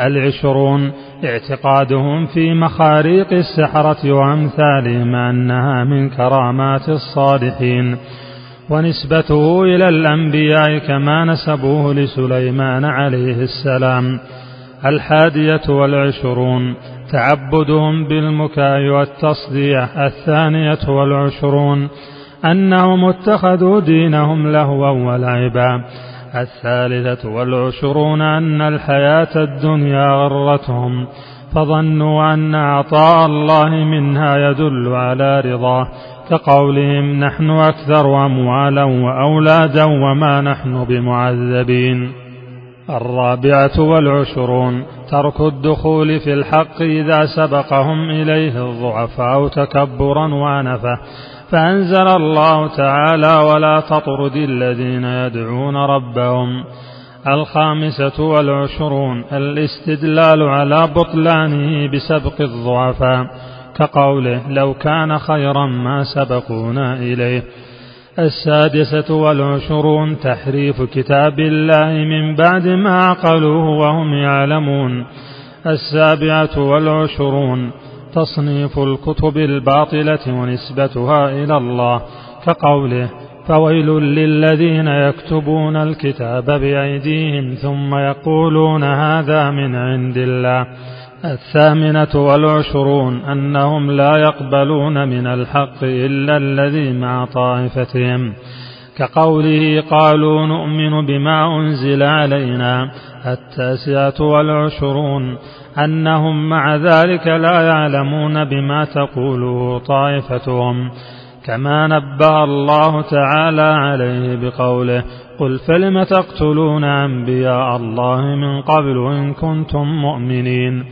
العشرون اعتقادهم في مخاريق السحرة وأمثالهم أنها من كرامات الصالحين. ونسبته إلى الأنبياء كما نسبوه لسليمان عليه السلام. الحادية والعشرون تعبدهم بالمكاء والتصديع الثانية والعشرون أنهم اتخذوا دينهم لهوا ولعبا. الثالثة والعشرون أن الحياة الدنيا غرتهم فظنوا أن عطاء الله منها يدل على رضاه كقولهم نحن أكثر أموالا وأولادا وما نحن بمعذبين. الرابعة والعشرون ترك الدخول في الحق إذا سبقهم إليه الضعفاء تكبرا وأنفة فأنزل الله تعالى ولا تطرد الذين يدعون ربهم الخامسة والعشرون الاستدلال على بطلانه بسبق الضعفاء كقوله لو كان خيرا ما سبقونا إليه السادسة والعشرون تحريف كتاب الله من بعد ما عقلوه وهم يعلمون. السابعة والعشرون تصنيف الكتب الباطلة ونسبتها إلى الله كقوله فويل للذين يكتبون الكتاب بأيديهم ثم يقولون هذا من عند الله. الثامنة والعشرون أنهم لا يقبلون من الحق إلا الذي مع طائفتهم. كقوله قالوا نؤمن بما أنزل علينا التاسعة والعشرون أنهم مع ذلك لا يعلمون بما تقوله طائفتهم. كما نبه الله تعالى عليه بقوله قل فلم تقتلون أنبياء الله من قبل إن كنتم مؤمنين؟